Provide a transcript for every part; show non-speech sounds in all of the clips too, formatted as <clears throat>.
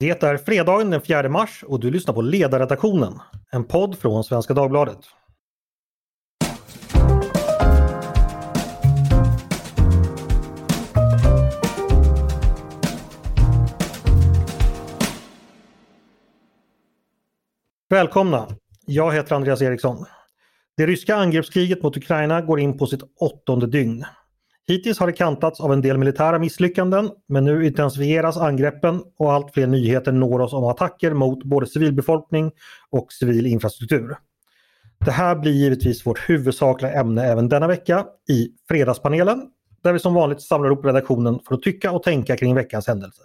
Det är fredagen den 4 mars och du lyssnar på Ledarredaktionen, en podd från Svenska Dagbladet. Välkomna! Jag heter Andreas Eriksson. Det ryska angreppskriget mot Ukraina går in på sitt åttonde dygn. Hittills har det kantats av en del militära misslyckanden men nu intensifieras angreppen och allt fler nyheter når oss om attacker mot både civilbefolkning och civil infrastruktur. Det här blir givetvis vårt huvudsakliga ämne även denna vecka i Fredagspanelen där vi som vanligt samlar ihop redaktionen för att tycka och tänka kring veckans händelser.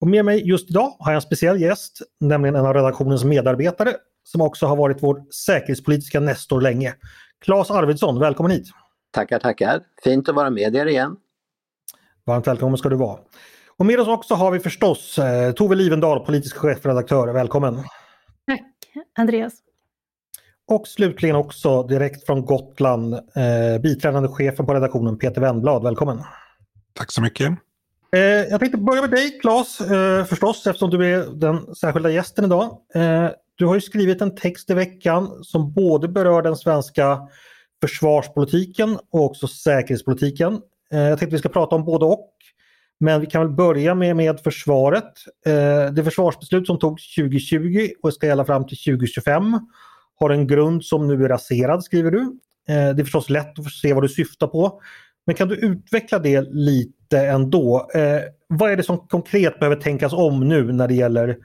Och med mig just idag har jag en speciell gäst, nämligen en av redaktionens medarbetare som också har varit vår säkerhetspolitiska nestor länge. Claes Arvidsson, välkommen hit! Tackar, tackar! Fint att vara med er igen. Varmt välkommen ska du vara. Och med oss också har vi förstås eh, Tove Livendal, politisk chefredaktör. Välkommen! Tack Andreas! Och slutligen också direkt från Gotland eh, biträdande chefen på redaktionen Peter Wennblad. Välkommen! Tack så mycket! Eh, jag tänkte börja med dig Claes eh, förstås eftersom du är den särskilda gästen idag. Eh, du har ju skrivit en text i veckan som både berör den svenska försvarspolitiken och också säkerhetspolitiken. Eh, jag tänkte vi ska prata om både och. Men vi kan väl börja med, med försvaret. Eh, det försvarsbeslut som togs 2020 och ska gälla fram till 2025 har en grund som nu är raserad skriver du. Eh, det är förstås lätt att se vad du syftar på. Men kan du utveckla det lite ändå? vad är det som konkret behöver tänkas om nu när det gäller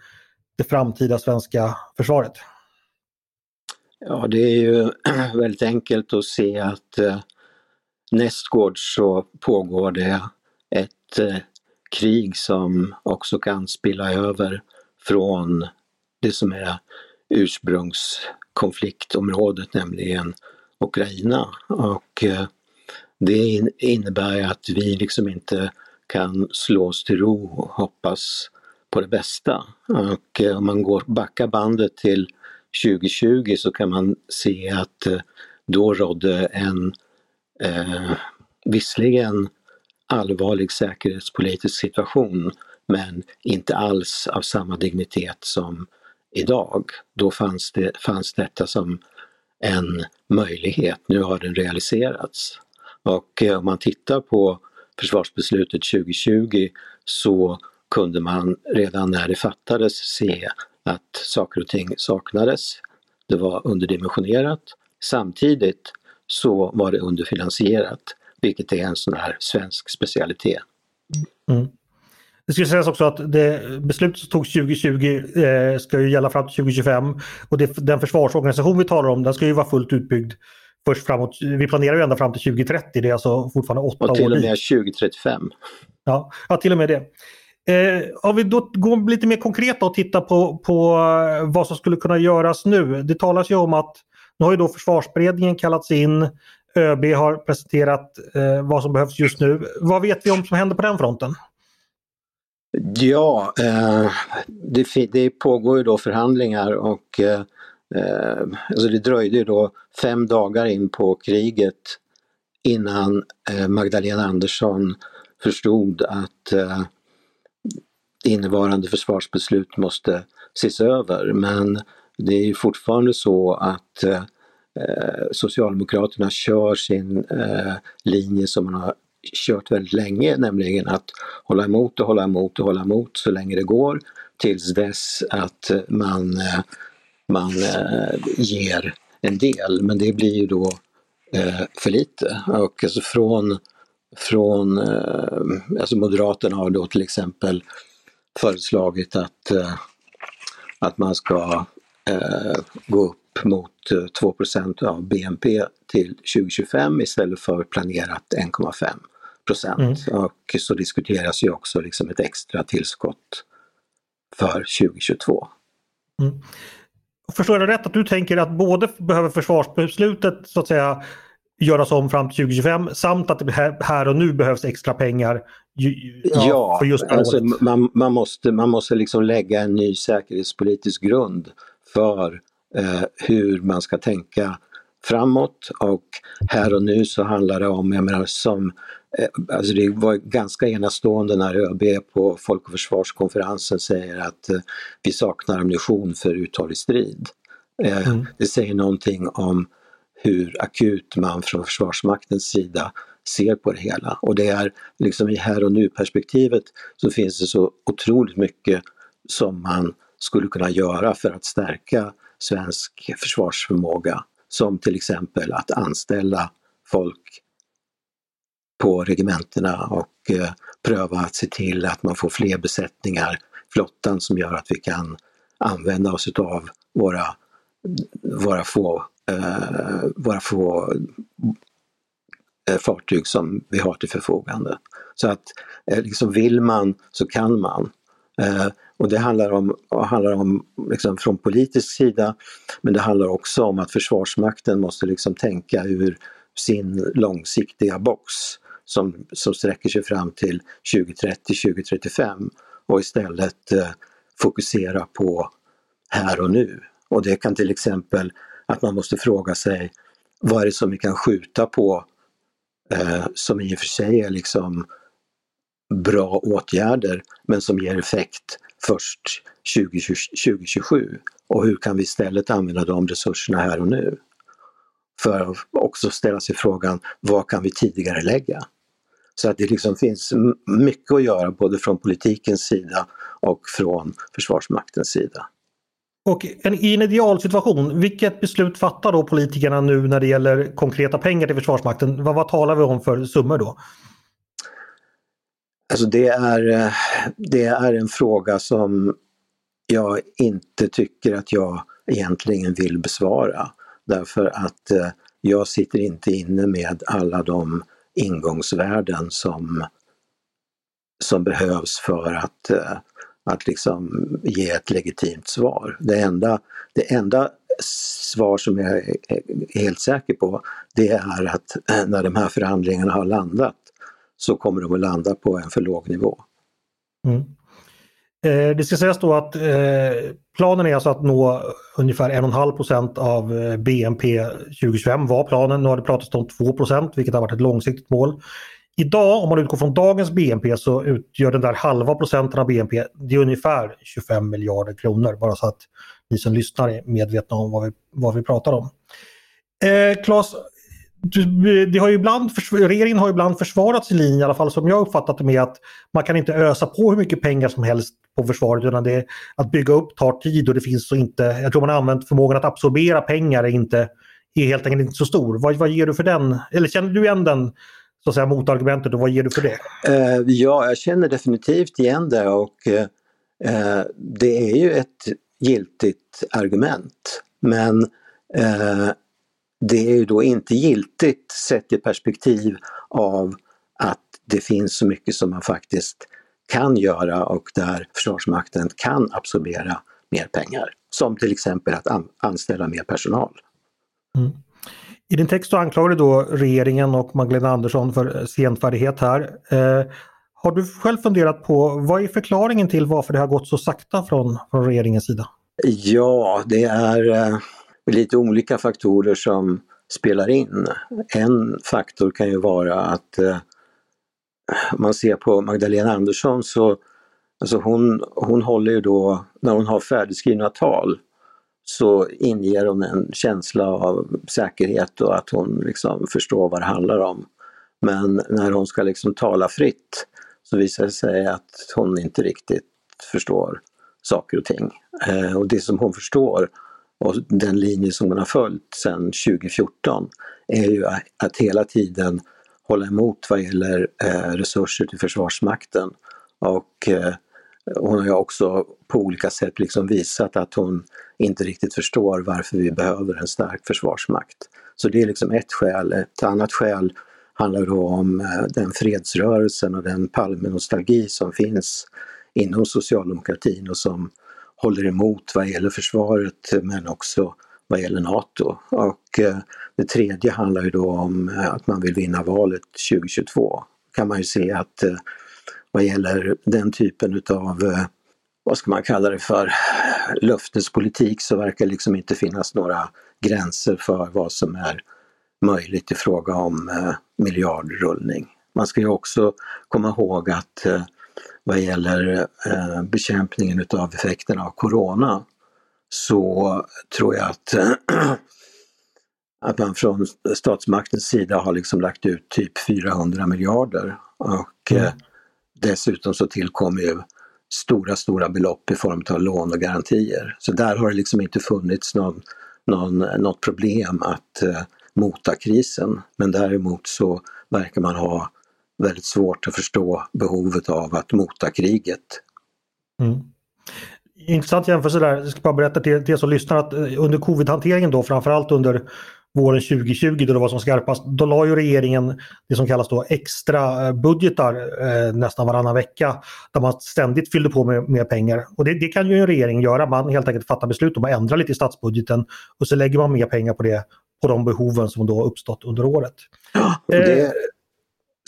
det framtida svenska försvaret? Ja, det är ju <clears throat> väldigt enkelt att se att eh, nästgårds så pågår det ett eh, krig som också kan spilla över från det som är ursprungskonfliktområdet, nämligen Ukraina. Och eh, det innebär att vi liksom inte kan slå oss till ro och hoppas på det bästa. Och eh, om man går backar bandet till 2020 så kan man se att eh, då rådde en eh, visserligen allvarlig säkerhetspolitisk situation men inte alls av samma dignitet som idag. Då fanns, det, fanns detta som en möjlighet, nu har den realiserats. Och eh, om man tittar på försvarsbeslutet 2020 så kunde man redan när det fattades se att saker och ting saknades. Det var underdimensionerat. Samtidigt så var det underfinansierat, vilket är en sån här svensk specialitet. Mm. Det ska sägas också att det beslutet som togs 2020 eh, ska ju gälla fram till 2025 och det, den försvarsorganisation vi talar om den ska ju vara fullt utbyggd först framåt. Vi planerar ju ända fram till 2030, det är alltså fortfarande åtta år Och till och med 2035. Ja, ja, till och med det. Eh, om vi då går lite mer konkret och tittar på, på eh, vad som skulle kunna göras nu. Det talas ju om att nu har ju då försvarsberedningen kallats in. ÖB har presenterat eh, vad som behövs just nu. Vad vet vi om som händer på den fronten? Ja, eh, det, det, pågår ju då förhandlingar och eh, eh, alltså det dröjde ju då fem dagar in på kriget innan eh, Magdalena Andersson förstod att eh, innevarande försvarsbeslut måste ses över men det är fortfarande så att eh, Socialdemokraterna kör sin eh, linje som man har kört väldigt länge, nämligen att hålla emot och hålla emot och hålla emot så länge det går tills dess att man, eh, man eh, ger en del. Men det blir ju då eh, för lite. Och alltså från, från eh, alltså Moderaterna har då till exempel föreslagit att, eh, att man ska eh, gå upp mot 2 eh, av BNP till 2025 istället för planerat 1,5 procent. Mm. Och så diskuteras ju också liksom ett extra tillskott för 2022. Mm. Förstår jag rätt att du tänker att både behöver försvarsbeslutet så att säga göras om fram till 2025 samt att det här och nu behövs extra pengar Ja, ja alltså, man, man, måste, man måste liksom lägga en ny säkerhetspolitisk grund för eh, hur man ska tänka framåt och här och nu så handlar det om, jag menar som, eh, alltså det var ganska enastående när ÖB på Folk och försvarskonferensen säger att eh, vi saknar ammunition för uthållig strid. Eh, mm. Det säger någonting om hur akut man från Försvarsmaktens sida ser på det hela. Och det är liksom i här och nu perspektivet så finns det så otroligt mycket som man skulle kunna göra för att stärka svensk försvarsförmåga. Som till exempel att anställa folk på regementena och eh, pröva att se till att man får fler besättningar, flottan som gör att vi kan använda oss utav våra, våra få, eh, våra få Eh, fartyg som vi har till förfogande. Så att eh, liksom vill man så kan man. Eh, och det handlar om, handlar om liksom från politisk sida, men det handlar också om att Försvarsmakten måste liksom tänka ur sin långsiktiga box som, som sträcker sig fram till 2030-2035 och istället eh, fokusera på här och nu. Och det kan till exempel att man måste fråga sig vad är det som vi kan skjuta på eh, som i och för sig är liksom bra åtgärder men som ger effekt först 2027 och hur kan vi istället använda de resurserna här och nu? För att också ställa sig frågan, vad kan vi tidigare lägga? Så att det liksom finns mycket att göra både från politikens sida och från Försvarsmaktens sida. Och en, i en idealsituation, vilket beslut fattar då politikerna nu när det gäller konkreta pengar till Försvarsmakten? Vad, vad talar vi om för summor då? Alltså det är, eh, det är en fråga som jag inte tycker att jag egentligen vill besvara. Därför att eh, jag sitter inte inne med alla de ingångsvärden som, som behövs för att, eh, att liksom ge ett legitimt svar. Det enda, det enda svar som jag är helt säker på det är att eh, när de här förhandlingarna har landat så kommer de att landa på en för låg nivå. Mm. Eh, det ska sägas då att eh, planen är alltså att nå ungefär 1,5 procent av eh, BNP 2025 var planen. Nu har det pratats om 2 procent vilket har varit ett långsiktigt mål. Idag om man utgår från dagens BNP så utgör den där halva procenten av BNP det är ungefär 25 miljarder kronor. Bara så att ni som lyssnar är medvetna om vad vi, vad vi pratar om. Eh, Claes, det har ju ibland, regeringen har ibland försvarat sin linje, i alla fall som jag uppfattat det med att man kan inte ösa på hur mycket pengar som helst på försvaret utan det, att bygga upp tar tid och det finns så inte, jag tror man har använt förmågan att absorbera pengar är inte är helt enkelt inte så stor. Vad, vad ger du för den? Eller känner du igen den så att säga, motargumentet och vad ger du för det? Uh, ja, jag känner definitivt igen det och uh, det är ju ett giltigt argument. Men uh, det är ju då inte giltigt sett i perspektiv av att det finns så mycket som man faktiskt kan göra och där Försvarsmakten kan absorbera mer pengar. Som till exempel att anställa mer personal. Mm. I din text anklagar du då regeringen och Magdalena Andersson för senfärdighet här. Eh, har du själv funderat på vad är förklaringen till varför det har gått så sakta från, från regeringens sida? Ja, det är eh, lite olika faktorer som spelar in. En faktor kan ju vara att eh, man ser på Magdalena Andersson så alltså hon, hon håller ju då, när hon har färdigskrivna tal så inger hon en känsla av säkerhet och att hon liksom förstår vad det handlar om. Men när hon ska liksom tala fritt så visar det sig att hon inte riktigt förstår saker och ting. Eh, och det som hon förstår och den linje som hon har följt sedan 2014 är ju att hela tiden hålla emot vad gäller eh, resurser till Försvarsmakten. Och eh, hon har ju också på olika sätt liksom visat att hon inte riktigt förstår varför vi behöver en stark försvarsmakt. Så det är liksom ett skäl. Ett annat skäl handlar då om eh, den fredsrörelsen och den Palmenostalgi som finns inom socialdemokratin och som håller emot vad gäller försvaret men också vad gäller NATO. Och eh, det tredje handlar ju då om eh, att man vill vinna valet 2022. kan man ju se att vad gäller den typen utav eh, vad ska man kalla det för, löftespolitik så verkar det liksom inte finnas några gränser för vad som är möjligt i fråga om eh, miljardrullning. Man ska ju också komma ihåg att eh, vad gäller bekämpningen utav effekterna av Corona så tror jag att, <clears throat> att man från statsmaktens sida har liksom lagt ut typ 400 miljarder och mm dessutom så tillkommer ju stora, stora belopp i form av lån och garantier. Så där har det liksom inte funnits någon, någon, något problem att eh, mota krisen. Men däremot så verkar man ha väldigt svårt att förstå behovet av att mota kriget. Mm. Intressant jämförelse där. Jag ska bara berätta till, till er som lyssnar att eh, under covid-hanteringen då framförallt under våren 2020 då det var som skarpast, då la ju regeringen det som kallas då extra eh, budgetar eh, nästan varannan vecka där man ständigt fyllde på med mer pengar. Och det, det, kan ju en regering göra, man helt enkelt fattar beslut om att ändra lite i statsbudgeten och så lägger man mer pengar på det, på de behoven som då uppstått under året. Det, eh,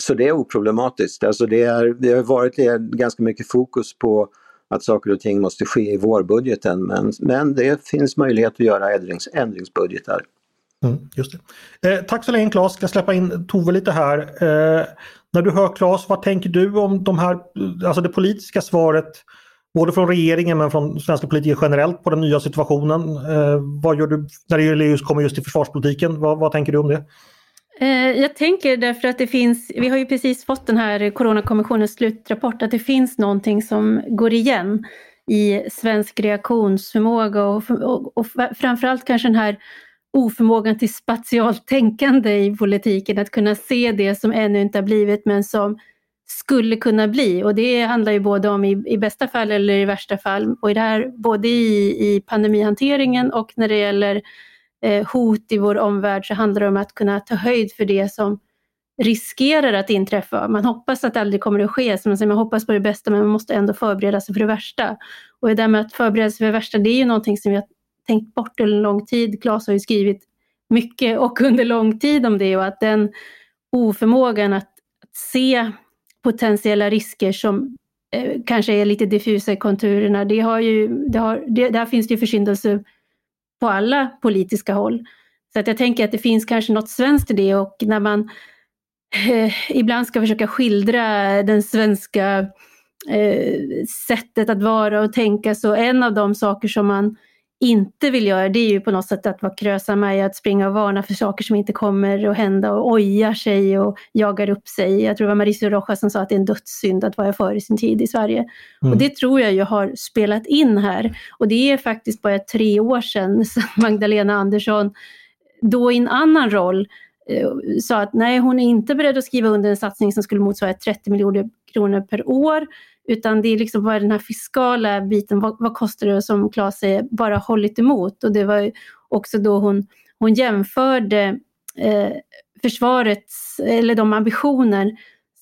så det är oproblematiskt. Alltså det, är, det har varit ganska mycket fokus på att saker och ting måste ske i vårbudgeten men, men det finns möjlighet att göra ändrings, ändringsbudgetar. Mm, just det. Eh, tack så länge Claes, ska släppa in Tove lite här. Eh, när du hör Claes, vad tänker du om de här, alltså det politiska svaret både från regeringen men från svenska politiker generellt på den nya situationen. Eh, vad gör du när det gäller just, kommer just till försvarspolitiken? Vad, vad tänker du om det? Eh, jag tänker därför att det finns, vi har ju precis fått den här Coronakommissionens slutrapport, att det finns någonting som går igen i svensk reaktionsförmåga och, och, och framförallt kanske den här oförmågan till spatialt tänkande i politiken, att kunna se det som ännu inte har blivit men som skulle kunna bli. Och det handlar ju både om i, i bästa fall eller i värsta fall, och i det här, både i, i pandemihanteringen och när det gäller eh, hot i vår omvärld så handlar det om att kunna ta höjd för det som riskerar att inträffa. Man hoppas att det aldrig kommer att ske, som man, säger, man hoppas på det bästa men man måste ändå förbereda sig för det värsta. Och det där med att förbereda sig för det värsta, det är ju någonting som vi har tänkt bort under lång tid. Claes har ju skrivit mycket och under lång tid om det och att den oförmågan att, att se potentiella risker som eh, kanske är lite diffusa i konturerna, det har ju, det har, det, där finns det ju försyndelse på alla politiska håll. Så att jag tänker att det finns kanske något svenskt i det och när man eh, ibland ska försöka skildra den svenska eh, sättet att vara och tänka så en av de saker som man inte vill göra det är ju på något sätt att vara krösam i att springa och varna för saker som inte kommer att hända och ojar sig och jagar upp sig. Jag tror det var Mauricio Rojas som sa att det är en dödssynd att vara före sin tid i Sverige. Mm. Och det tror jag ju har spelat in här. Och det är faktiskt bara tre år sedan <laughs> som Magdalena Andersson, då i en annan roll, eh, sa att nej, hon är inte beredd att skriva under en satsning som skulle motsvara 30 miljoner kronor per år utan det är liksom bara den här fiskala biten, vad, vad kostar det som Claes säger, bara hållit emot. Och det var också då hon, hon jämförde eh, försvarets, eller de ambitioner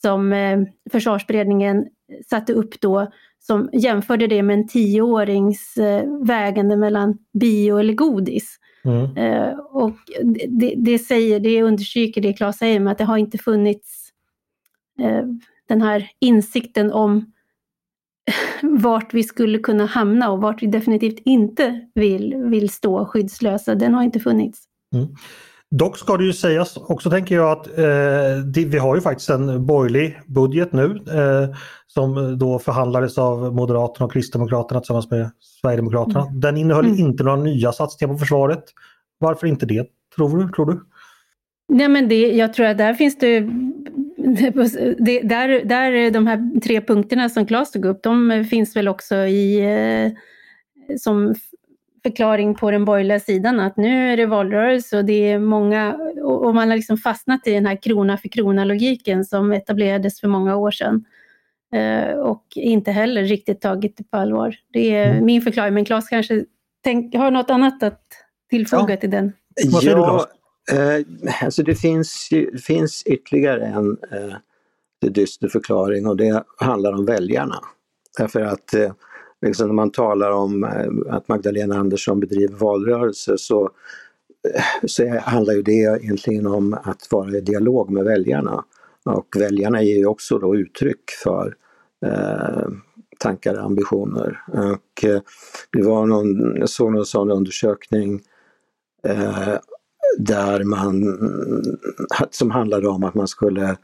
som eh, försvarsberedningen satte upp då, som jämförde det med en tioårings eh, vägande mellan bio eller godis. Mm. Eh, och det, det, säger, det understryker det Claes säger med att det har inte funnits eh, den här insikten om vart vi skulle kunna hamna och vart vi definitivt inte vill, vill stå skyddslösa, den har inte funnits. Mm. Dock ska det ju sägas också tänker jag att eh, det, vi har ju faktiskt en borgerlig budget nu eh, som då förhandlades av Moderaterna och Kristdemokraterna tillsammans med Sverigedemokraterna. Mm. Den innehöll mm. inte några nya satsningar på försvaret. Varför inte det, tror du? Tror du? Nej men det, jag tror att där finns det <laughs> det, där, där, de här tre punkterna som Claes tog upp, de finns väl också i, eh, som förklaring på den borgerliga sidan att nu är det valrörelse och det är många, och man har liksom fastnat i den här krona för krona logiken som etablerades för många år sedan. Eh, och inte heller riktigt tagit det på allvar. Det är mm. min förklaring, men Claes kanske tänk, har något annat att tillfoga ja. till den? Vad säger ja, Eh, alltså det finns, det finns ytterligare en eh, dyster förklaring och det handlar om väljarna. Därför att eh, liksom när man talar om eh, att Magdalena Andersson bedriver valrörelse så, eh, så handlar ju det egentligen om att vara i dialog med väljarna. Och väljarna ger ju också då uttryck för eh, tankar och ambitioner. Och eh, det var någon, jag såg någon sån undersökning eh, där man, som handlade om att man skulle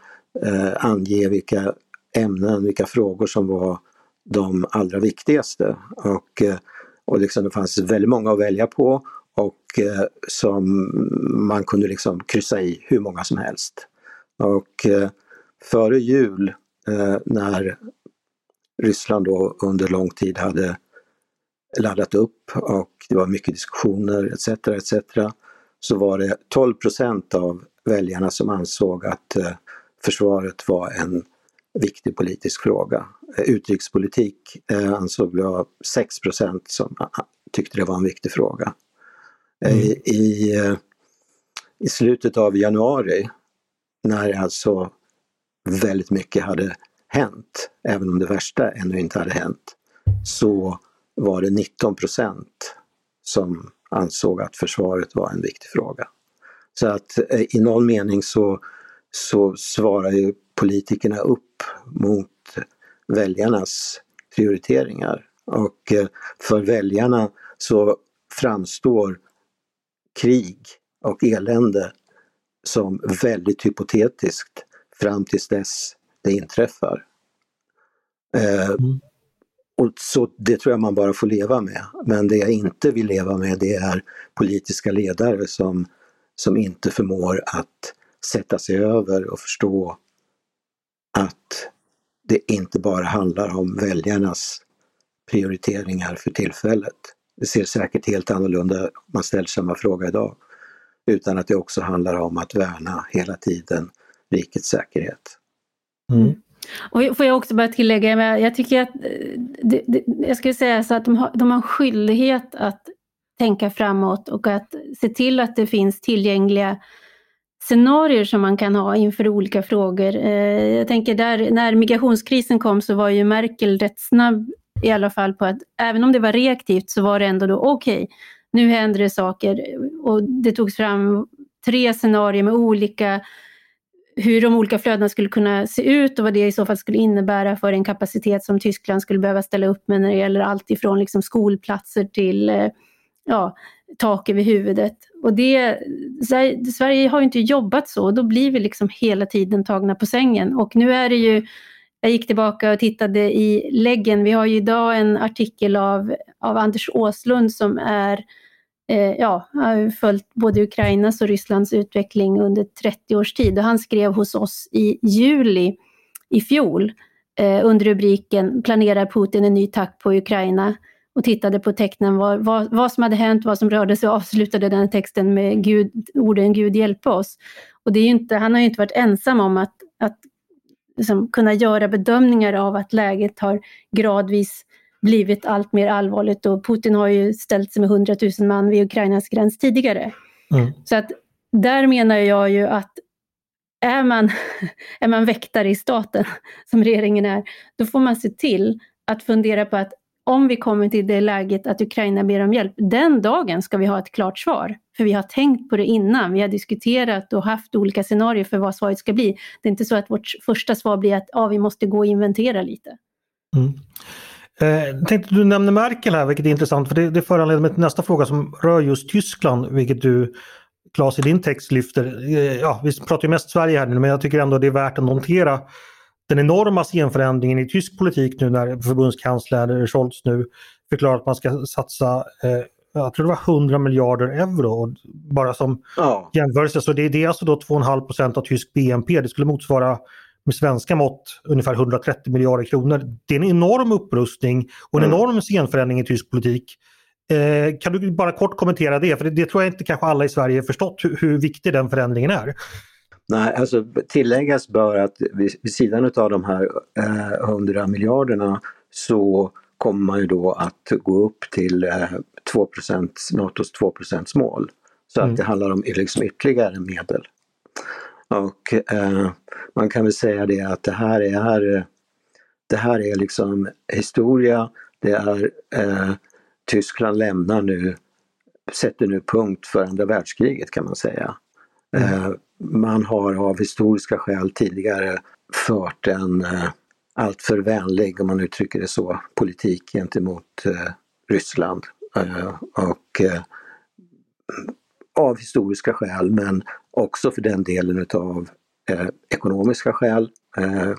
eh, ange vilka ämnen, vilka frågor som var de allra viktigaste. Och, eh, och liksom det fanns väldigt många att välja på och eh, som man kunde liksom kryssa i hur många som helst. Och eh, före jul eh, när Ryssland då under lång tid hade laddat upp och det var mycket diskussioner etc. etc så var det 12 procent av väljarna som ansåg att eh, försvaret var en viktig politisk fråga. Eh, utrikespolitik eh, ansåg jag 6 procent som tyckte det var en viktig fråga. Mm. I, I slutet av januari, när alltså väldigt mycket hade hänt, även om det värsta ännu inte hade hänt, så var det 19 procent som ansåg att försvaret var en viktig fråga. Så att eh, i någon mening så, så svarar ju politikerna upp mot väljarnas prioriteringar. Och eh, för väljarna så framstår krig och elände som väldigt hypotetiskt fram tills dess det inträffar. Eh, mm. Och så Det tror jag man bara får leva med. Men det jag inte vill leva med det är politiska ledare som, som inte förmår att sätta sig över och förstå att det inte bara handlar om väljarnas prioriteringar för tillfället. Det ser säkert helt annorlunda om man ställer samma fråga idag. Utan att det också handlar om att värna hela tiden rikets säkerhet. Mm. Och får jag också bara tillägga, jag tycker att eh, det, det, jag skulle säga så att de har, de har skyldighet att tänka framåt och att se till att det finns tillgängliga scenarier som man kan ha inför olika frågor. Eh, jag tänker där, när migrationskrisen kom så var ju Merkel rätt snabb i alla fall på att även om det var reaktivt så var det ändå då okej, okay, nu händer det saker och det togs fram tre scenarier med olika hur de olika flödena skulle kunna se ut och vad det i så fall skulle innebära för en kapacitet som Tyskland skulle behöva ställa upp med när det gäller allt ifrån liksom skolplatser till eh, ja, tak över huvudet. Och det, Sverige har ju inte jobbat så, då blir vi liksom hela tiden tagna på sängen. Och nu är det ju, jag gick tillbaka och tittade i läggen, vi har ju idag en artikel av, av Anders Åslund som är eh, Eh, ja, har följt både Ukrainas och Rysslands utveckling under 30 års tid och han skrev hos oss i juli i fjol eh, under rubriken Planerar Putin en ny tack på Ukraina? och tittade på tecknen vad, vad, vad, som hade hänt, vad som rörde sig och avslutade den texten med Gud, orden Gud hjälpa oss. Och det är inte, han har ju inte varit ensam om att, att liksom kunna göra bedömningar av att läget har gradvis blivit allt mer allvarligt och Putin har ju ställt sig med 100 000 man vid Ukrainas gräns tidigare. Mm. Så att där menar jag ju att är man, <laughs> är man väktare i staten, <laughs> som regeringen är, då får man se till att fundera på att om vi kommer till det läget att Ukraina ber om hjälp, den dagen ska vi ha ett klart svar. För vi har tänkt på det innan, vi har diskuterat och haft olika scenarier för vad svaret ska bli. Det är inte så att vårt första svar blir att ja, vi måste gå och inventera lite. Mm. Eh, tänkte du nämner Merkel här, vilket är intressant, för det, det föranleder mig till nästa fråga som rör just Tyskland, vilket du Claes i din text lyfter. Eh, ja, vi pratar ju mest Sverige här nu, men jag tycker ändå det är värt att notera den enorma scenförändringen i tysk politik nu när förbundskansler Scholz nu förklarar att man ska satsa eh, jag tror det var 100 miljarder euro. Bara som ja. jämförelse så det, det är alltså då 2,5 procent av tysk BNP. Det skulle motsvara med svenska mått ungefär 130 miljarder kronor. Det är en enorm upprustning och en mm. enorm scenförändring i tysk politik. Eh, kan du bara kort kommentera det? För det, det tror jag inte kanske alla i Sverige förstått hur, hur viktig den förändringen är. Nej, alltså tilläggas bör att vid, vid sidan av de här eh, 100 miljarderna så kommer man ju då att gå upp till eh, 2% NATOs 2% mål. Så mm. att det handlar om liksom ytterligare medel. Och eh, man kan väl säga det att det här är, det här är liksom historia. Det är eh, Tyskland lämnar nu, sätter nu punkt för andra världskriget kan man säga. Mm. Eh, man har av historiska skäl tidigare fört en, eh, alltför vänlig, om man uttrycker det så, politik gentemot eh, Ryssland. Eh, och eh, av historiska skäl men också för den delen utav eh, ekonomiska skäl. Eh,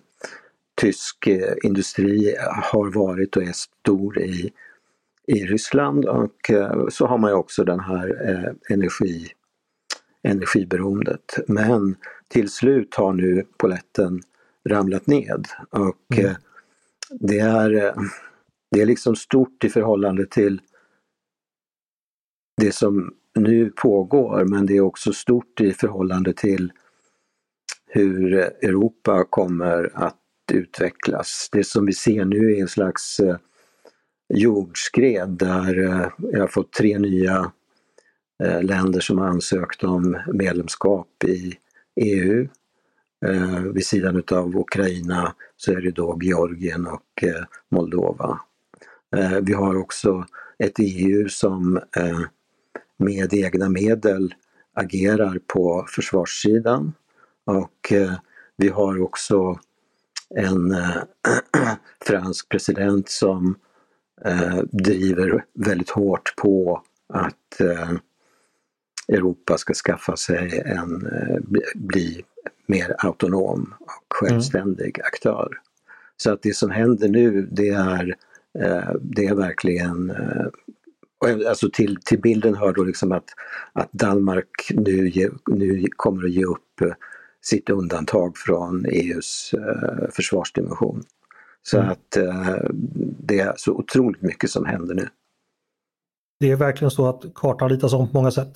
tysk eh, industri har varit och är stor i, i Ryssland och eh, så har man ju också den här eh, energi, energiberoendet. Men till slut har nu poletten ramlat ned och mm. det, är, det är liksom stort i förhållande till det som nu pågår men det är också stort i förhållande till hur Europa kommer att utvecklas. Det som vi ser nu är en slags eh, jordskred där vi jag har fått tre nya eh, länder som har ansökt om medlemskap i EU. Vid sidan utav Ukraina så är det då Georgien och Moldova. Vi har också ett EU som med egna medel agerar på försvarssidan och vi har också en äh, <clears throat> fransk president som äh, driver väldigt hårt på att Europa ska skaffa sig en, bli mer autonom och självständig mm. aktör. Så att det som händer nu det är, det är verkligen Alltså till, till bilden hör då liksom att, att Danmark nu, ge, nu kommer att ge upp sitt undantag från EUs eh, försvarsdimension. Så mm. att eh, det är så otroligt mycket som händer nu. Det är verkligen så att kartan ritas om på många sätt.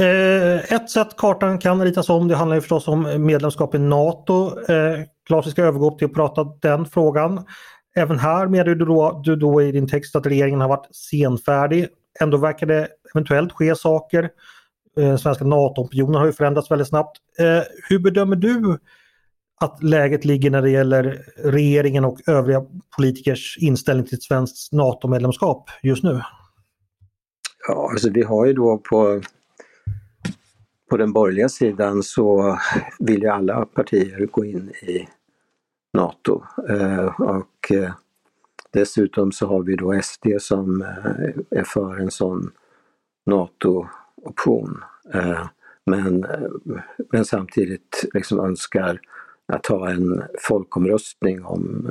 Eh, ett sätt kartan kan ritas om det handlar ju förstås om medlemskap i NATO. Eh, Claes, vi ska övergå till att prata den frågan. Även här meddelar du då, du då i din text att regeringen har varit senfärdig. Ändå verkar det eventuellt ske saker. Den svenska NATO-opinionen har ju förändrats väldigt snabbt. Eh, hur bedömer du att läget ligger när det gäller regeringen och övriga politikers inställning till ett svenskt NATO-medlemskap just nu? Ja, alltså vi har ju då på, på den borgerliga sidan så vill ju alla partier gå in i NATO. Eh, och eh, dessutom så har vi då SD som eh, är för en sån NATO option. Men, men samtidigt liksom önskar att ha en folkomröstning om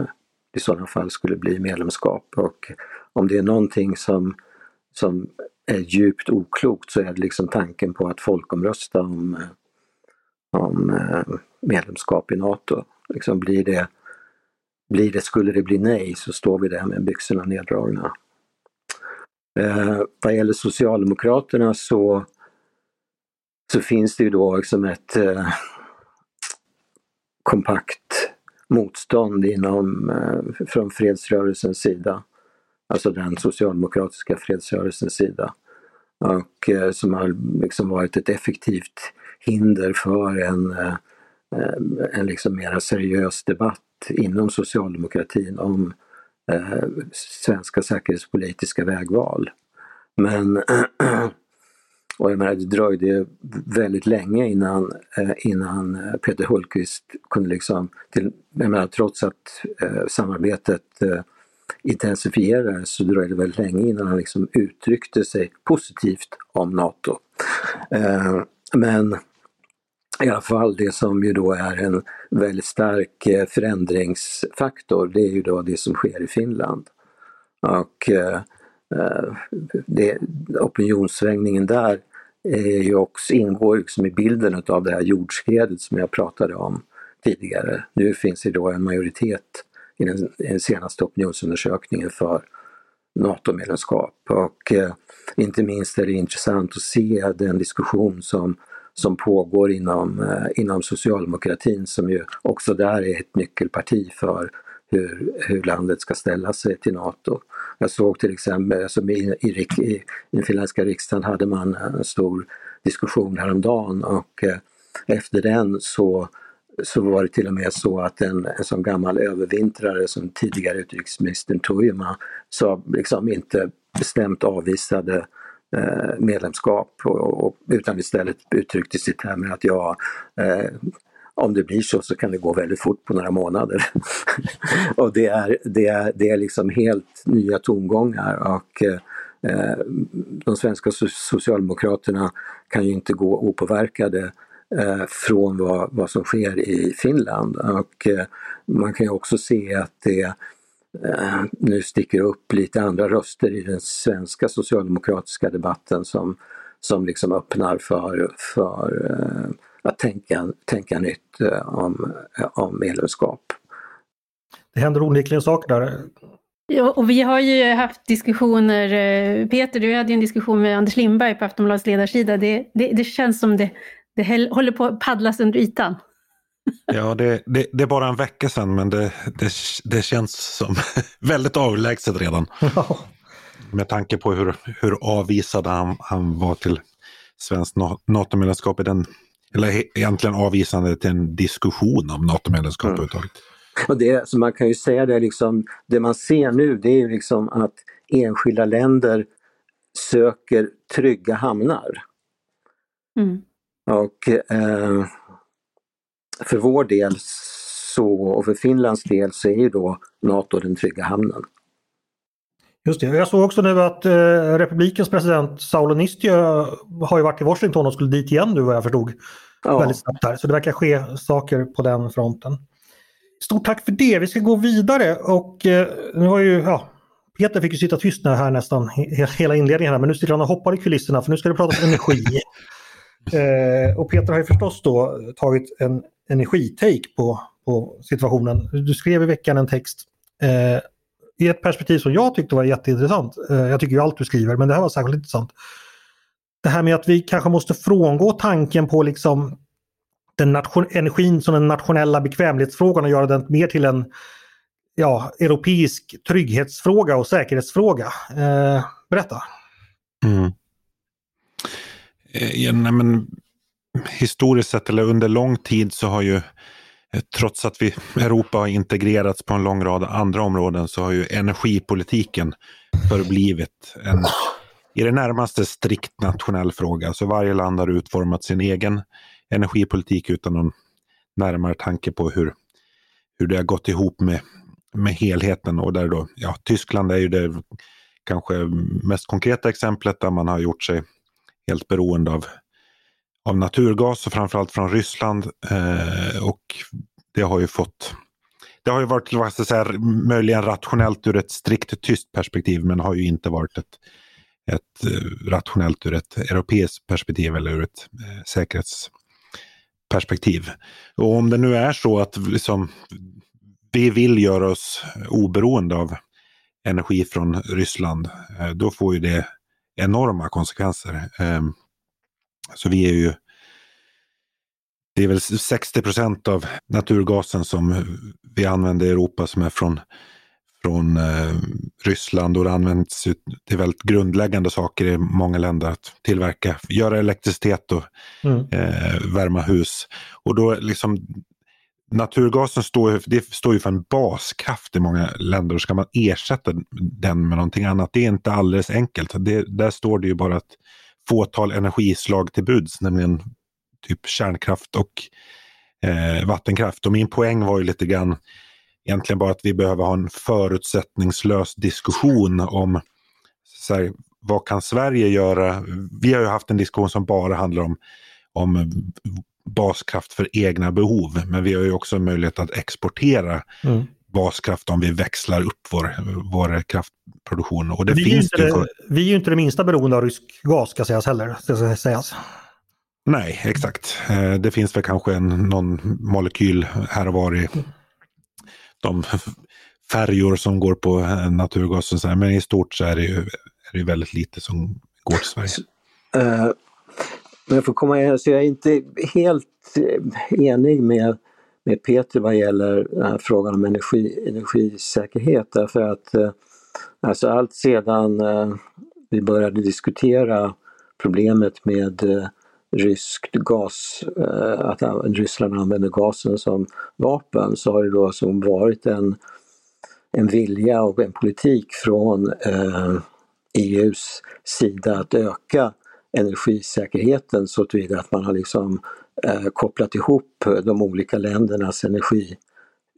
det i sådana fall skulle bli medlemskap. Och om det är någonting som, som är djupt oklokt så är det liksom tanken på att folkomrösta om, om medlemskap i NATO. Liksom blir det, blir det, skulle det bli nej så står vi där med byxorna neddragna. Eh, vad gäller Socialdemokraterna så, så finns det ju då liksom ett eh, kompakt motstånd inom, eh, från fredsrörelsens sida. Alltså den socialdemokratiska fredsrörelsens sida. Och eh, som har liksom varit ett effektivt hinder för en, eh, Eh, en liksom mera seriös debatt inom socialdemokratin om eh, svenska säkerhetspolitiska vägval. Men <clears throat> och jag menar, det dröjde väldigt länge innan, eh, innan Peter Hultqvist kunde liksom, till, jag menar, trots att eh, samarbetet eh, intensifierades så dröjde det väldigt länge innan han liksom uttryckte sig positivt om NATO. Eh, men i alla fall det som ju då är en väldigt stark eh, förändringsfaktor, det är ju då det som sker i Finland. Och eh, eh det, opinionssvängningen där är ju också, ingår liksom i bilden av det här jordskredet som jag pratade om tidigare. Nu finns det då en majoritet i den, i den senaste opinionsundersökningen för NATO-medlemskap och eh, inte minst är det intressant att se den diskussion som som pågår inom, eh, inom socialdemokratin som ju också där är ett nyckelparti för hur, hur landet ska ställa sig till NATO. Jag såg till exempel, alltså i, i, i den finländska riksdagen hade man en stor diskussion häromdagen och eh, efter den så så var det till och med så att en, en sån gammal övervintrare som tidigare utrikesministern Tuima sa liksom inte bestämt avvisade Eh, Eh, medlemskap och, och, utan istället uttryckte i termer att ja, eh, om det blir så så kan det gå väldigt fort på några månader. <laughs> och det är, det, är, det är liksom helt nya tongångar och eh, de svenska socialdemokraterna kan ju inte gå opåverkade eh, från vad, vad som sker i Finland. Och eh, man kan ju också se att det eh, nu sticker upp lite andra röster i den svenska socialdemokratiska debatten som, som liksom öppnar för, för eh, att tänka, tänka nytt eh, om, om medlemskap. Det händer onekligen saker där. Ja, och vi har ju haft diskussioner, eh, Peter du hade ju en diskussion med Anders Lindberg på Aftonbladets ledarsida. Det, det, det känns som det, det håller på att paddlas under ytan. Ja, det, det, det, är bara en vecka sedan men det, det, det känns som <laughs> väldigt avlägset redan. <laughs> Med tanke på hur, hur avvisad han, han var till svenskt NATO-medlemskap i den eller egentligen avvisande till en diskussion om NATO-medlemskap mm. överhuvudtaget. Och det, så man kan ju säga det liksom, det man ser nu det är ju liksom att enskilda länder söker trygga hamnar. Mm. Och eh, för vår del så, och för Finlands del så är ju då NATO den trygga hamnen. Just det. Jag såg också nu att eh, republikens president Saulo Nistö har ju varit i Washington och skulle dit igen nu vad jag förstod. Ja. Väldigt snabbt där. Så det verkar ske saker på den fronten. Stort tack för det. Vi ska gå vidare och eh, nu har ju, ja, Peter fick ju sitta tyst här nästan hela inledningen här, men nu sitter han och hoppar i kulisserna för nu ska det prata om energi. <laughs> eh, och Peter har ju förstås då tagit en energitake på, på situationen. Du skrev i veckan en text eh, i ett perspektiv som jag tyckte var jätteintressant. Eh, jag tycker ju allt du skriver, men det här var särskilt intressant. Det här med att vi kanske måste frångå tanken på liksom den energin som den nationella bekvämlighetsfrågan och göra den mer till en ja, europeisk trygghetsfråga och säkerhetsfråga. Eh, berätta. Mm. Eh, ja, nej, men, historiskt sett eller under lång tid så har ju eh, trots att vi, Europa har integrerats på en lång rad andra områden så har ju energipolitiken förblivit en i det närmaste strikt nationell fråga. Så varje land har utformat sin egen energipolitik utan någon närmare tanke på hur, hur det har gått ihop med, med helheten. Och där då, ja, Tyskland är ju det kanske mest konkreta exemplet där man har gjort sig helt beroende av av naturgas och framförallt från Ryssland. Eh, och det har ju fått det har ju varit vad ska säga, möjligen rationellt ur ett strikt tyst perspektiv men har ju inte varit ett, ett eh, rationellt ur ett europeiskt perspektiv eller ur ett eh, säkerhetsperspektiv. Och om det nu är så att liksom, vi vill göra oss oberoende av energi från Ryssland, eh, då får ju det enorma konsekvenser. Eh, så vi är ju det är väl 60 procent av naturgasen som vi använder i Europa som är från, från eh, Ryssland och det används till väldigt grundläggande saker i många länder att tillverka, göra elektricitet och mm. eh, värma hus. Och då liksom Naturgasen står, det står ju för en baskraft i många länder och ska man ersätta den med någonting annat, det är inte alldeles enkelt. Det, där står det ju bara ett fåtal energislag till buds, nämligen typ kärnkraft och eh, vattenkraft. Och min poäng var ju lite grann egentligen bara att vi behöver ha en förutsättningslös diskussion om så här, vad kan Sverige göra? Vi har ju haft en diskussion som bara handlar om, om baskraft för egna behov, men vi har ju också möjlighet att exportera mm. baskraft om vi växlar upp vår, vår kraftproduktion. Och det vi, finns är inte, för... vi är ju inte det minsta beroende av rysk gas ska sägas heller. Ska sägas. Nej, exakt. Eh, det finns väl kanske en, någon molekyl här och var i de färjor som går på eh, naturgas. Och så här. Men i stort så är det ju är det väldigt lite som går till Sverige. Men jag får komma igen, så jag är inte helt eh, enig med, med Peter vad gäller eh, frågan om energi, energisäkerhet. Därför att eh, alltså allt sedan vi började diskutera problemet med ryskt gas, att Ryssland använder gasen som vapen så har det då som varit en, en vilja och en politik från eh, EUs sida att öka energisäkerheten så tillvida att man har liksom eh, kopplat ihop eh, de olika ländernas energi,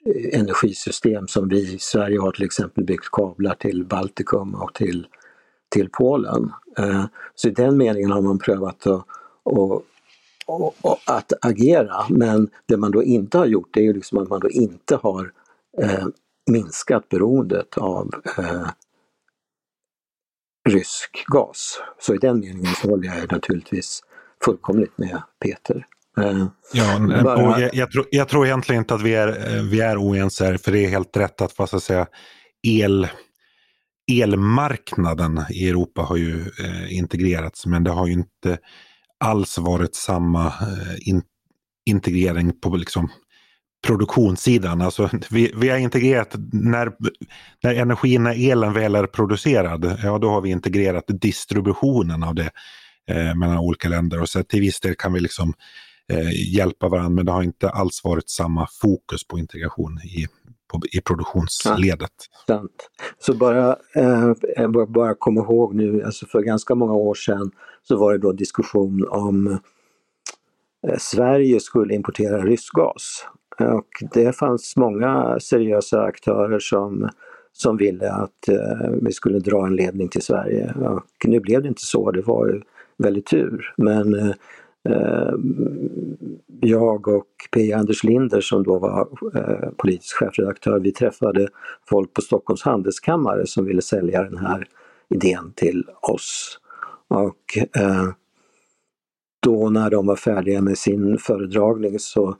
eh, energisystem som vi i Sverige har till exempel byggt kablar till Baltikum och till, till Polen. Eh, så i den meningen har man prövat att, och, och, och att agera men det man då inte har gjort det är ju liksom att man då inte har eh, minskat beroendet av eh, rysk gas. Så i den meningen så håller jag naturligtvis fullkomligt med Peter. Eh, ja, bara... jag, jag, tror, jag, tror, egentligen inte att vi är, vi är oense här, för det är helt rätt att, vad ska jag säga, el, elmarknaden i Europa har ju eh, integrerats, men det har ju inte alls varit samma eh, in, integrering på liksom, produktionssidan. Alltså, vi, vi har integrerat, när, när energin, när elen väl är producerad, ja då har vi integrerat distributionen av det eh, mellan olika länder. Och så till viss del kan vi liksom eh, hjälpa varandra, men det har inte alls varit samma fokus på integration i, på, i produktionsledet. Ja, sant. Så bara, eh, eh bara, bara komma ihåg nu, alltså för ganska många år sedan så var det då diskussion om eh, Sverige skulle importera rysk gas. Och det fanns många seriösa aktörer som, som ville att eh, vi skulle dra en ledning till Sverige. Och nu blev det inte så, det var ju väldigt tur. Men eh, eh jag och P. Anders Linder som då var eh, politisk chefredaktör, vi träffade folk på Stockholms handelskammare som ville sälja den här idén till oss. Och eh, då när de var färdiga med sin föredragning så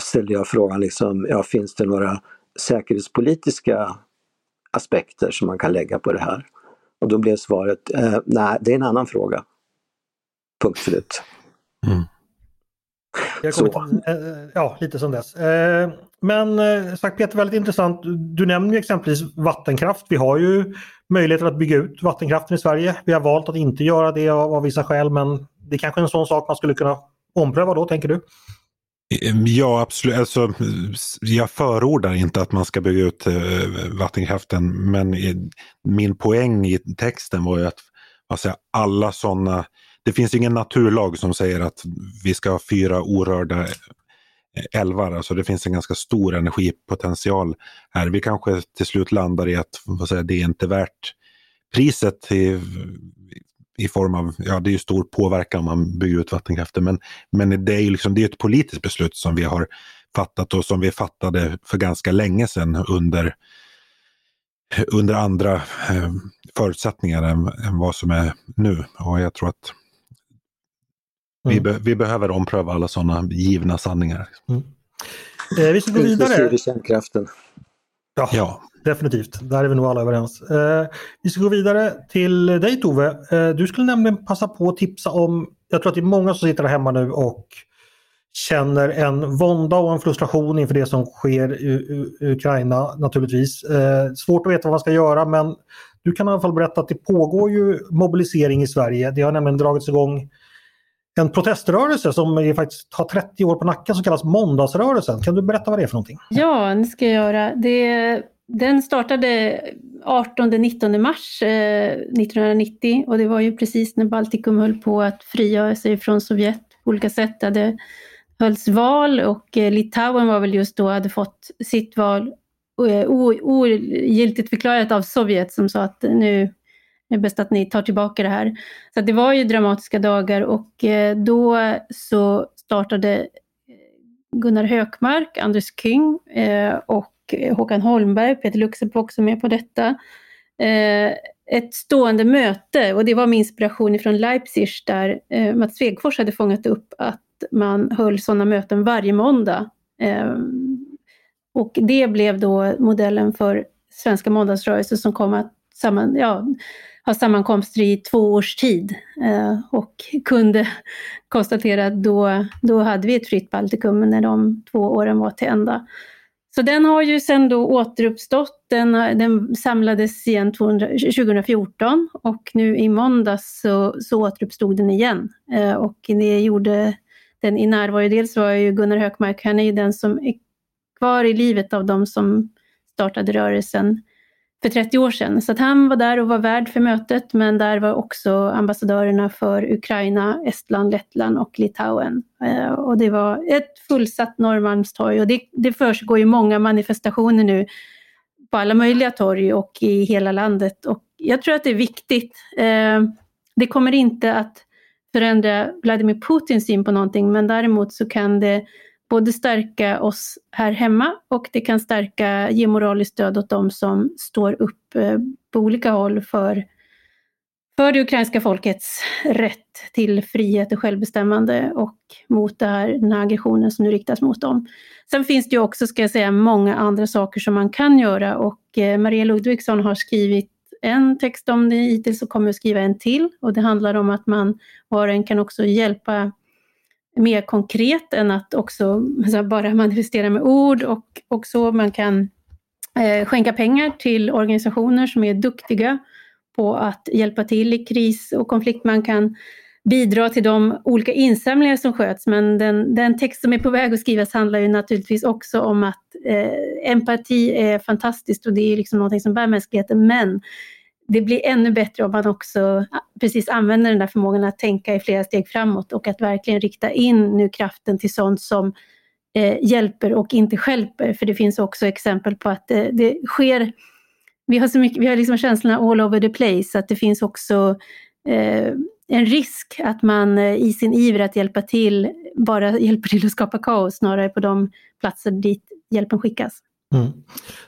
ställde jag frågan, liksom, ja, finns det några säkerhetspolitiska aspekter som man kan lägga på det här? Och då blev svaret, eh, nej, det är en annan fråga. Punkt slut. Mm. Så. Till, eh, ja, lite som dess. Eh, men eh, sagt Peter, väldigt intressant. Du nämner ju exempelvis vattenkraft. Vi har ju möjligheter att bygga ut vattenkraften i Sverige. Vi har valt att inte göra det av, av vissa skäl, men det är kanske en sån sak man skulle kunna ompröva då, tänker du? Ehm, ja, absolut. Alltså, jag förordar inte att man ska bygga ut eh, vattenkraften, men i, min poäng i texten var ju att alltså, alla sådana... Det finns ingen naturlag som säger att vi ska ha fyra orörda eh, älvar. Alltså det finns en ganska stor energipotential här. Vi kanske till slut landar i att vad säger, det är inte värt priset till, i form av, ja det är ju stor påverkan om man bygger ut vattenkraften, men, men det är ju liksom, det är ett politiskt beslut som vi har fattat och som vi fattade för ganska länge sedan under, under andra eh, förutsättningar än, än, vad som är nu. Och jag tror att mm. vi, be, vi behöver ompröva alla sådana givna sanningar. Mm. Eh, vi ska gå vidare. Inklusive kärnkraften. Ja. ja. Definitivt, där är vi nog alla överens. Eh, vi ska gå vidare till dig Tove. Eh, du skulle nämligen passa på att tipsa om, jag tror att det är många som sitter där hemma nu och känner en vånda och en frustration inför det som sker i, i Ukraina naturligtvis. Eh, svårt att veta vad man ska göra men du kan i alla fall berätta att det pågår ju mobilisering i Sverige. Det har nämligen dragits igång en proteströrelse som faktiskt har 30 år på nacken som kallas Måndagsrörelsen. Kan du berätta vad det är för någonting? Ja, det ska jag göra. Det den startade 18-19 mars eh, 1990 och det var ju precis när Baltikum höll på att frigöra sig från Sovjet på olika sätt. Det hölls val och eh, Litauen var väl just då, hade fått sitt val eh, ogiltigt förklarat av Sovjet som sa att nu det är bäst att ni tar tillbaka det här. Så det var ju dramatiska dagar och eh, då så startade eh, Gunnar Hökmark, Anders King eh, och Håkan Holmberg, Peter Luxep var också med på detta. Ett stående möte och det var med inspiration från Leipzig där Mats Svegfors hade fångat upp att man höll sådana möten varje måndag. Och det blev då modellen för Svenska måndagsrörelsen som kom att samman, ja, ha sammankomster i två års tid eh, och kunde konstatera att då, då hade vi ett fritt Baltikum när de två åren var till ända. Så den har ju sen då återuppstått. Den, den samlades igen 200, 2014 och nu i måndags så, så återuppstod den igen. Eh, och det gjorde den i närvaro. Dels var ju Gunnar Hökmark, han är ju den som är kvar i livet av de som startade rörelsen för 30 år sedan. Så att han var där och var värd för mötet, men där var också ambassadörerna för Ukraina, Estland, Lettland och Litauen. Eh, och det var ett fullsatt Norrmalmstorg och det, det försiggår ju många manifestationer nu på alla möjliga torg och i hela landet. Och jag tror att det är viktigt. Eh, det kommer inte att förändra Vladimir Putins syn på någonting, men däremot så kan det både stärka oss här hemma och det kan stärka, ge moraliskt stöd åt de som står upp eh, på olika håll för, för det ukrainska folkets rätt till frihet och självbestämmande och mot det här, den här aggressionen som nu riktas mot dem. Sen finns det ju också, ska jag säga, många andra saker som man kan göra och eh, Maria Ludvigsson har skrivit en text om det hittills och kommer att skriva en till och det handlar om att man var och en kan också hjälpa mer konkret än att också alltså, bara manifestera med ord och, och så. Man kan eh, skänka pengar till organisationer som är duktiga på att hjälpa till i kris och konflikt. Man kan bidra till de olika insamlingar som sköts, men den, den text som är på väg att skrivas handlar ju naturligtvis också om att eh, empati är fantastiskt och det är liksom någonting som bär mänskligheten, men det blir ännu bättre om man också precis använder den där förmågan att tänka i flera steg framåt och att verkligen rikta in nu kraften till sånt som eh, hjälper och inte skälper. För det finns också exempel på att det, det sker, vi har, så mycket, vi har liksom känslorna all over the place, att det finns också eh, en risk att man eh, i sin iver att hjälpa till bara <laughs> hjälper till att skapa kaos snarare på de platser dit hjälpen skickas. Mm.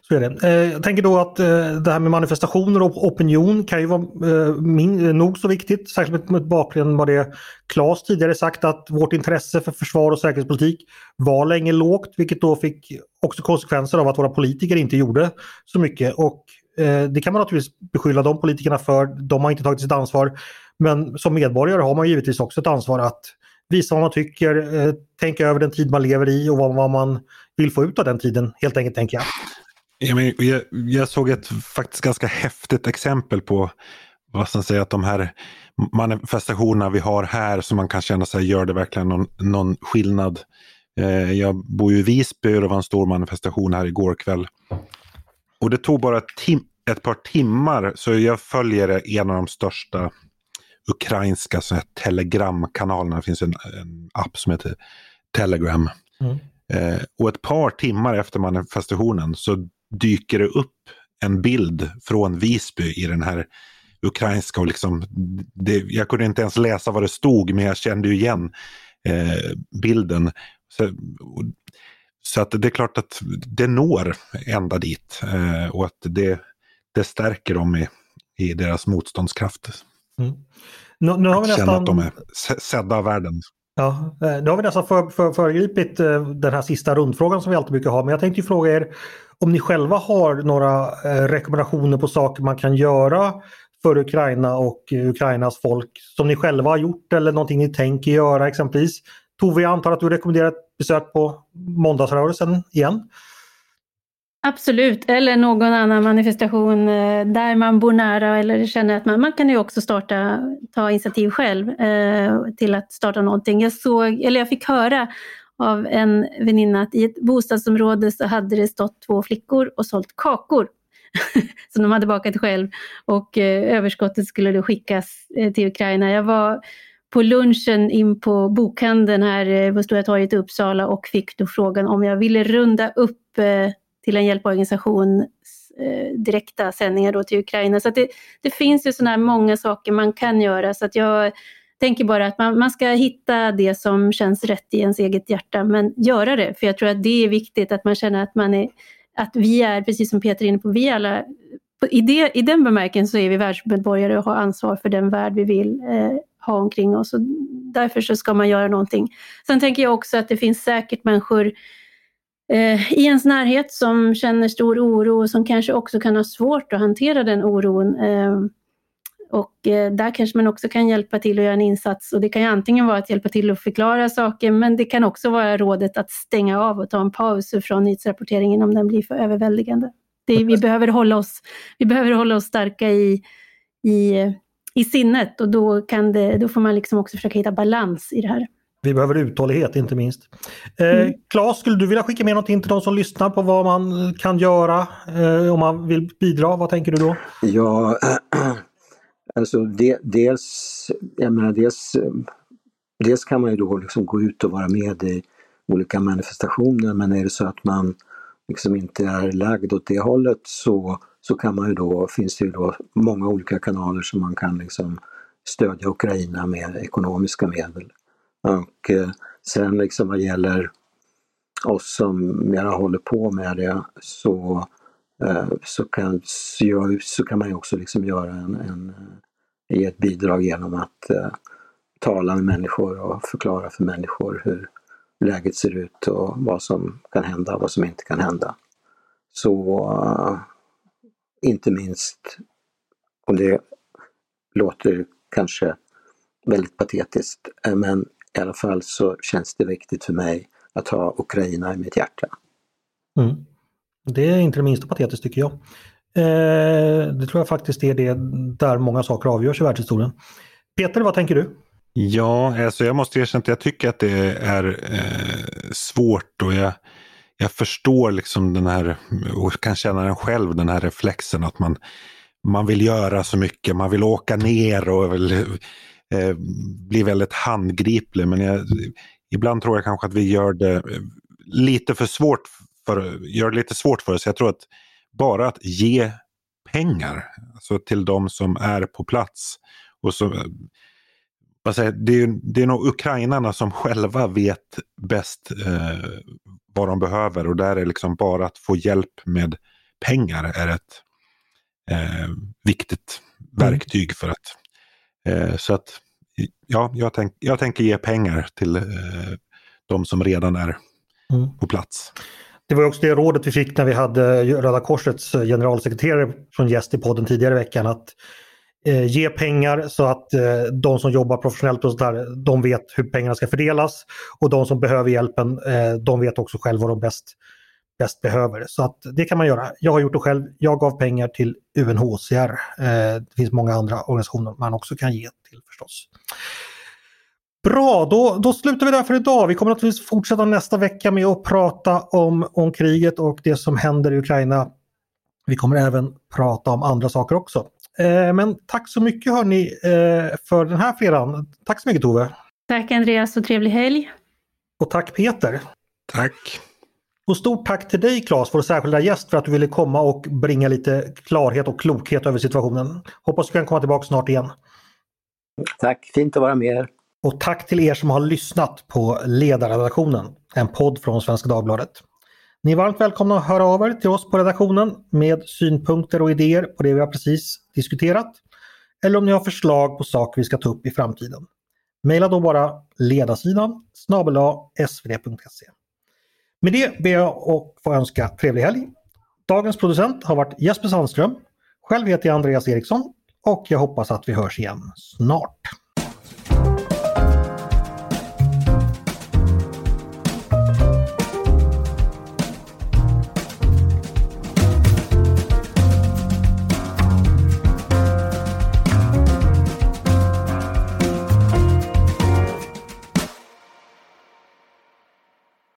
Så är det. Eh, jag tänker då att eh, det här med manifestationer och opinion kan ju vara eh, min, nog så viktigt, särskilt mot bakgrund av det Claes tidigare sagt att vårt intresse för försvar och säkerhetspolitik var länge lågt, vilket då fick också konsekvenser av att våra politiker inte gjorde så mycket. Och det kan man naturligtvis beskylla de politikerna för, de har inte tagit sitt ansvar. Men som medborgare har man givetvis också ett ansvar att visa vad man tycker, eh, tänka över den tid man lever i och vad man vill få ut av den tiden helt enkelt tänker jag. Men jag, jag såg ett faktiskt ganska häftigt exempel på vad ska man säga, att de här manifestationerna vi har här som man kan känna sig gör det verkligen någon, någon skillnad. Eh, jag bor ju i Visby och det var en stor manifestation här igår kväll. Och det tog bara tim ett par timmar så jag följer en av de största ukrainska telegramkanalerna. Det finns en, en app som heter Telegram. Mm. Eh, och ett par timmar efter manifestationen så dyker det upp en bild från Visby i den här ukrainska och liksom, det, jag kunde inte ens läsa vad det stod men jag kände ju igen eh, bilden. Så, så, att det är klart att det når ända dit eh, och att det, det stärker dem i, i deras motståndskraft. Mm. Nu, nu har vi nästan... Känna att de är sedda av världen. Ja, eh, nu har vi nästan för, för, föregripit eh, den här sista rundfrågan som vi alltid brukar ha. Men jag tänkte fråga er om ni själva har några eh, rekommendationer på saker man kan göra för Ukraina och Ukrainas folk som ni själva har gjort eller någonting ni tänker göra exempelvis. Tove, jag antar att du rekommenderar ett besök på måndagsrörelsen igen? Absolut, eller någon annan manifestation eh, där man bor nära eller känner att man, man kan ju också starta, ta initiativ själv eh, till att starta någonting. Jag såg, eller jag fick höra av en väninna att i ett bostadsområde så hade det stått två flickor och sålt kakor <laughs> som de hade bakat själv och eh, överskottet skulle då skickas eh, till Ukraina. Jag var på lunchen in på bokhandeln här eh, på Stora torget i Uppsala och fick då frågan om jag ville runda upp eh, till en hjälporganisation eh, direkta sändningar då till Ukraina. Så det, det, finns ju sådana här många saker man kan göra så att jag tänker bara att man, man ska hitta det som känns rätt i ens eget hjärta men göra det för jag tror att det är viktigt att man känner att man är att vi är, precis som Peter är inne på, vi alla i, det, I den bemärkelsen så är vi världsmedborgare och har ansvar för den värld vi vill eh, ha omkring oss. Och därför så ska man göra någonting. Sen tänker jag också att det finns säkert människor i ens närhet som känner stor oro och som kanske också kan ha svårt att hantera den oron. Eh, och eh, där kanske man också kan hjälpa till att göra en insats och det kan ju antingen vara att hjälpa till att förklara saker men det kan också vara rådet att stänga av och ta en paus från nyhetsrapporteringen om den blir för överväldigande. Det, vi, behöver hålla oss, vi behöver hålla oss starka i, i, i sinnet och då, kan det, då får man liksom också försöka hitta balans i det här. Vi behöver uthållighet inte minst. Eh, mm. Claes, skulle du vilja skicka med någonting till de som lyssnar på vad man kan göra eh, om man vill bidra? Vad tänker du då? Ja, <clears throat> alltså de, dels, jag menar dels, dels kan man ju då liksom gå ut och vara med i olika manifestationer men är det så att man liksom inte är lagd åt det hållet så, så kan man ju då, finns det ju då många olika kanaler som man kan liksom stödja Ukraina med ekonomiska medel. Och eh, sen liksom vad gäller oss som mera håller på med det så, eh, så, kan, så, så kan man ju också liksom göra en, en, ge ett bidrag genom att eh, tala med människor och förklara för människor hur läget ser ut och vad som kan hända och vad som inte kan hända. Så eh, inte minst, och det låter kanske väldigt patetiskt, eh, men i alla fall så känns det viktigt för mig att ha Ukraina i mitt hjärta. Mm. Det är inte det minsta patetiskt tycker jag. Eh, det tror jag faktiskt är det där många saker avgörs i världshistorien. Peter, vad tänker du? Ja, alltså jag måste erkänna att jag tycker att det är eh, svårt och jag, jag förstår liksom den här, och kan känna den själv, den här reflexen att man, man vill göra så mycket, man vill åka ner och vill, eh, bli väldigt handgriplig. Men jag, ibland tror jag kanske att vi gör det lite för svårt för, gör det lite svårt för oss. Jag tror att bara att ge pengar alltså till de som är på plats och så, säger, det, är, det är nog ukrainarna som själva vet bäst eh, vad de behöver och där är liksom bara att få hjälp med pengar är ett eh, viktigt mm. verktyg för att eh, så att ja, jag, tänk, jag tänker ge pengar till eh, de som redan är mm. på plats. Det var också det rådet vi fick när vi hade Röda Korsets generalsekreterare från gäst i podden tidigare i veckan. att eh, ge pengar så att eh, de som jobbar professionellt och sådär, de vet hur pengarna ska fördelas. Och de som behöver hjälpen, eh, de vet också själva vad de bäst, bäst behöver. Så att det kan man göra. Jag har gjort det själv. Jag gav pengar till UNHCR. Eh, det finns många andra organisationer man också kan ge till förstås. Bra, då, då slutar vi där för idag. Vi kommer naturligtvis fortsätta nästa vecka med att prata om, om kriget och det som händer i Ukraina. Vi kommer även prata om andra saker också. Eh, men tack så mycket hörni eh, för den här fredagen. Tack så mycket Tove! Tack Andreas och trevlig helg! Och tack Peter! Tack! Och stort tack till dig Claes, vår särskilda gäst, för att du ville komma och bringa lite klarhet och klokhet över situationen. Hoppas du kan komma tillbaka snart igen. Tack, fint att vara med Och tack till er som har lyssnat på Ledarredaktionen, en podd från Svenska Dagbladet. Ni är varmt välkomna att höra av er till oss på redaktionen med synpunkter och idéer på det vi har precis diskuterat. Eller om ni har förslag på saker vi ska ta upp i framtiden. Maila då bara ledarsidan snabel svd.se. Med det ber jag att få önska trevlig helg. Dagens producent har varit Jesper Sandström. Själv heter jag Andreas Eriksson och jag hoppas att vi hörs igen snart.